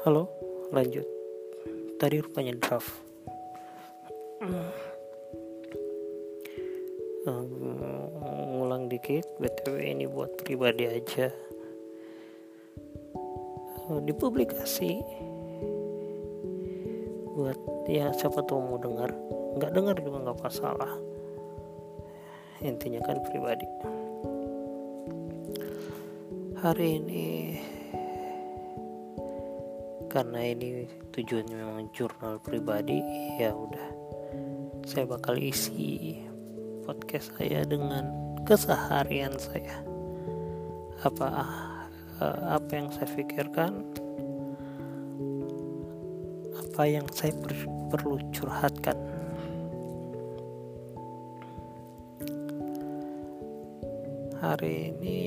Halo, lanjut. Tadi rupanya draft. Um, ngulang dikit, btw ini buat pribadi aja. Uh, dipublikasi buat ya siapa tuh mau dengar, nggak dengar juga nggak masalah. Intinya kan pribadi. Hari ini karena ini tujuannya memang jurnal pribadi ya udah. Saya bakal isi podcast saya dengan keseharian saya. Apa eh, apa yang saya pikirkan? Apa yang saya per, perlu curhatkan? Hari ini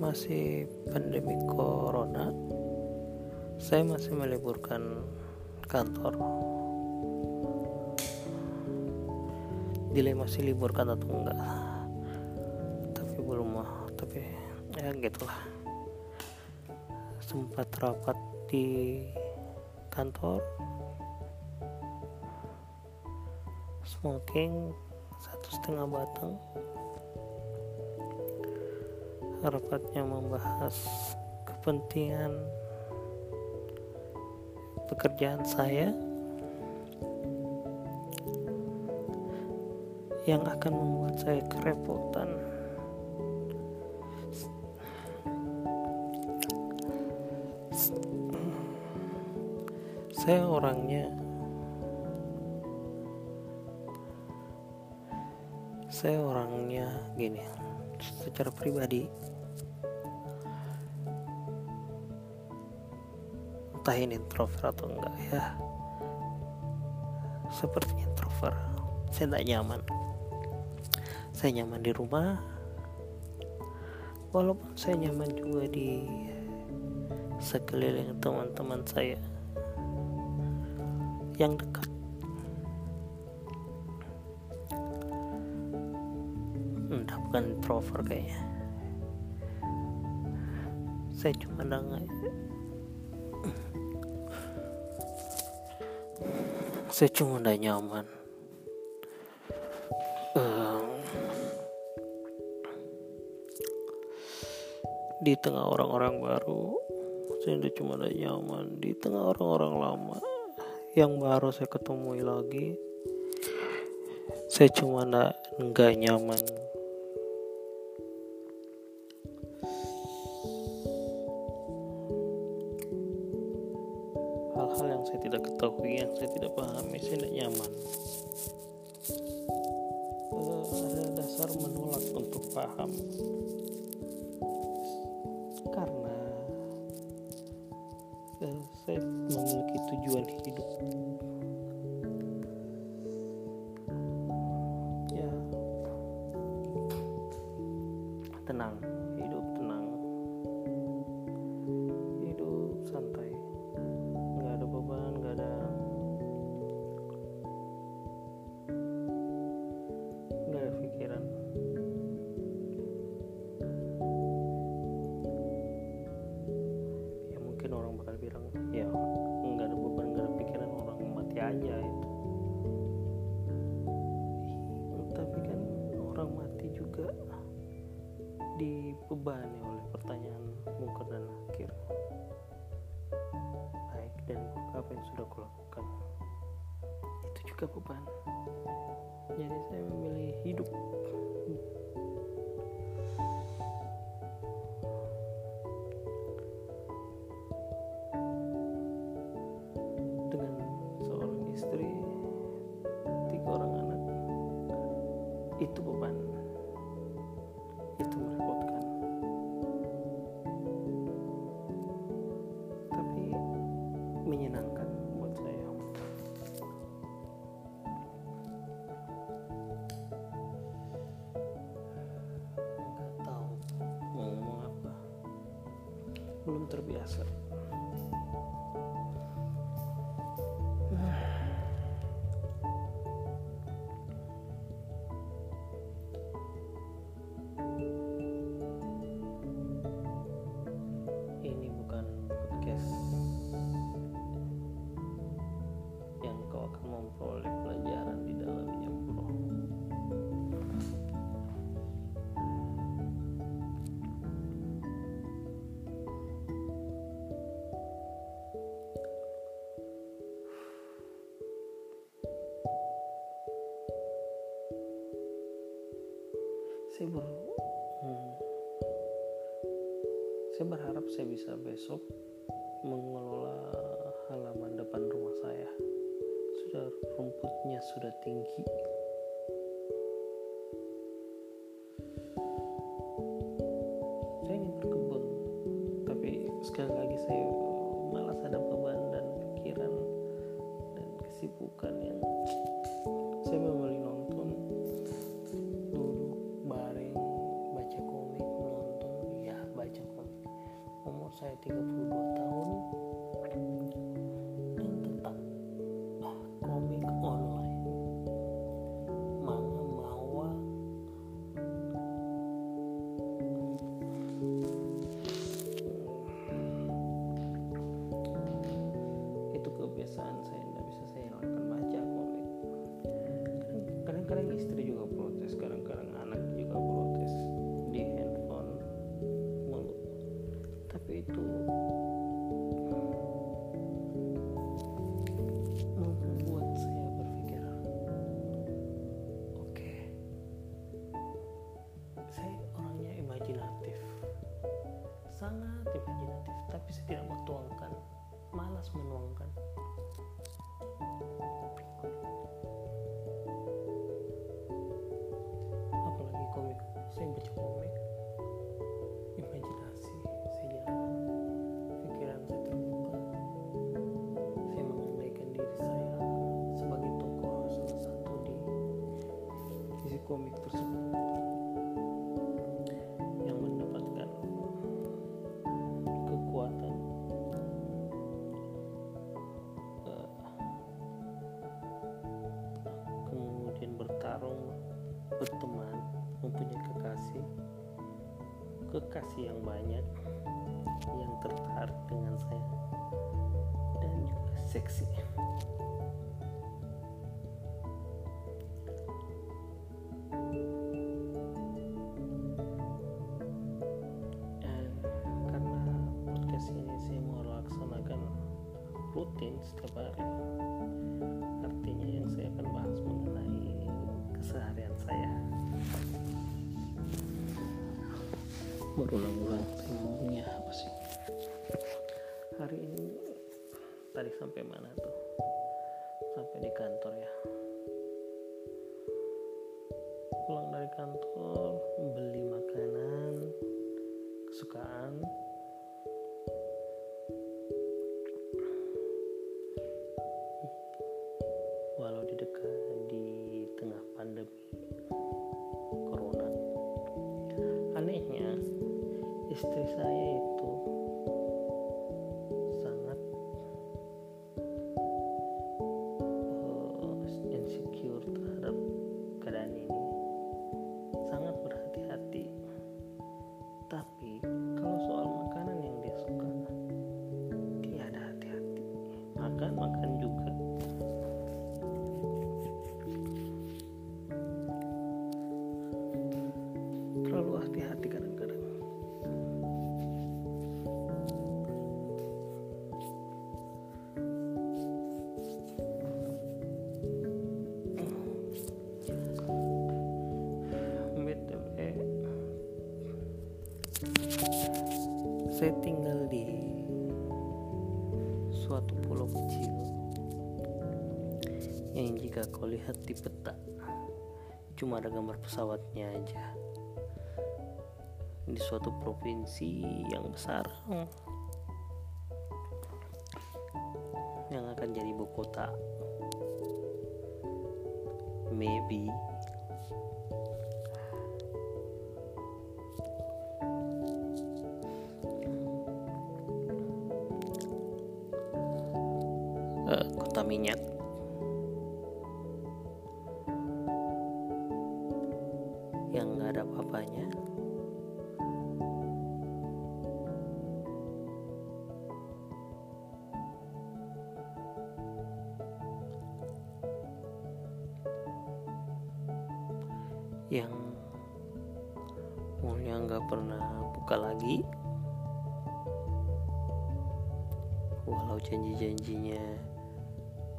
masih pandemi corona saya masih meliburkan kantor. Dilema masih liburkan atau enggak. Tapi belum mah tapi ya gitulah. Sempat rapat di kantor. Smoking satu setengah batang. Rapatnya membahas kepentingan pekerjaan saya yang akan membuat saya kerepotan. Saya orangnya saya orangnya gini secara pribadi entah ini introvert atau enggak ya. Seperti introvert saya tidak nyaman. Saya nyaman di rumah walaupun saya nyaman juga di sekeliling teman-teman saya yang dekat. Entah bukan introvert kayaknya. Saya cuma saya cuma udah nyaman. Um, di tengah orang-orang baru saya udah cuma udah nyaman. Di tengah orang-orang lama yang baru saya ketemu lagi saya cuma nggak nyaman saya tidak nyaman. Ada dasar menolak untuk paham. Karena saya memiliki tujuan hidup. Ya. Tenang aja itu tapi kan orang mati juga dibebani oleh pertanyaan mungkar dan nakir baik dan buruk apa yang sudah kulakukan itu juga beban. Jadi saya memilih hidup belum saya ber hmm, saya berharap saya bisa besok mengelola halaman depan rumah saya. Sudah rumputnya sudah tinggi kebiasaan saya tidak bisa saya hilangkan baca komik. Kadang-kadang istri juga protes kadang-kadang anak juga protes di handphone mulu tapi itu membuat saya berpikir oke saya orangnya imajinatif. Sangat imajinatif tapi saya tidak mau tuangkan malas menuangkan berteman mempunyai kekasih kekasih yang banyak yang tertarik dengan saya dan juga seksi. Karena podcast ini saya mau laksanakan rutin setiap hari berulang-ulang saya ngomongnya apa sih? Hari ini tadi sampai mana tuh? Sampai di kantor ya? Pulang dari kantor beli makanan kesukaan. Walau di dekat di tengah pandemi corona. Anehnya istri saya itu saya tinggal di suatu pulau kecil. Yang jika kau lihat di peta cuma ada gambar pesawatnya aja. Di suatu provinsi yang besar yang akan jadi ibu kota. Maybe Eh, kota minyak. Yang nggak ada apa-apanya. Yang mallnya nggak pernah buka lagi. Walau janji-janjinya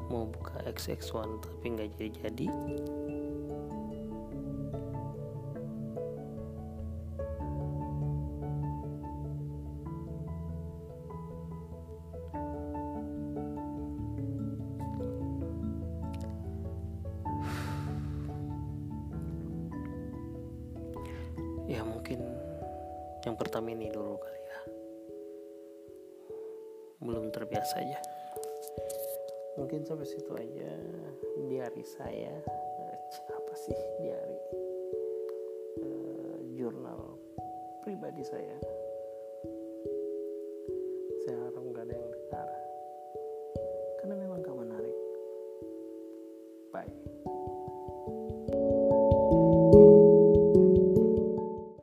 mau buka XX1 tapi nggak jadi-jadi. Ya mungkin yang pertama ini dulu kali ya. Belum terbiasa aja mungkin sampai situ aja. Diari saya eh, apa sih diari? Uh, jurnal pribadi saya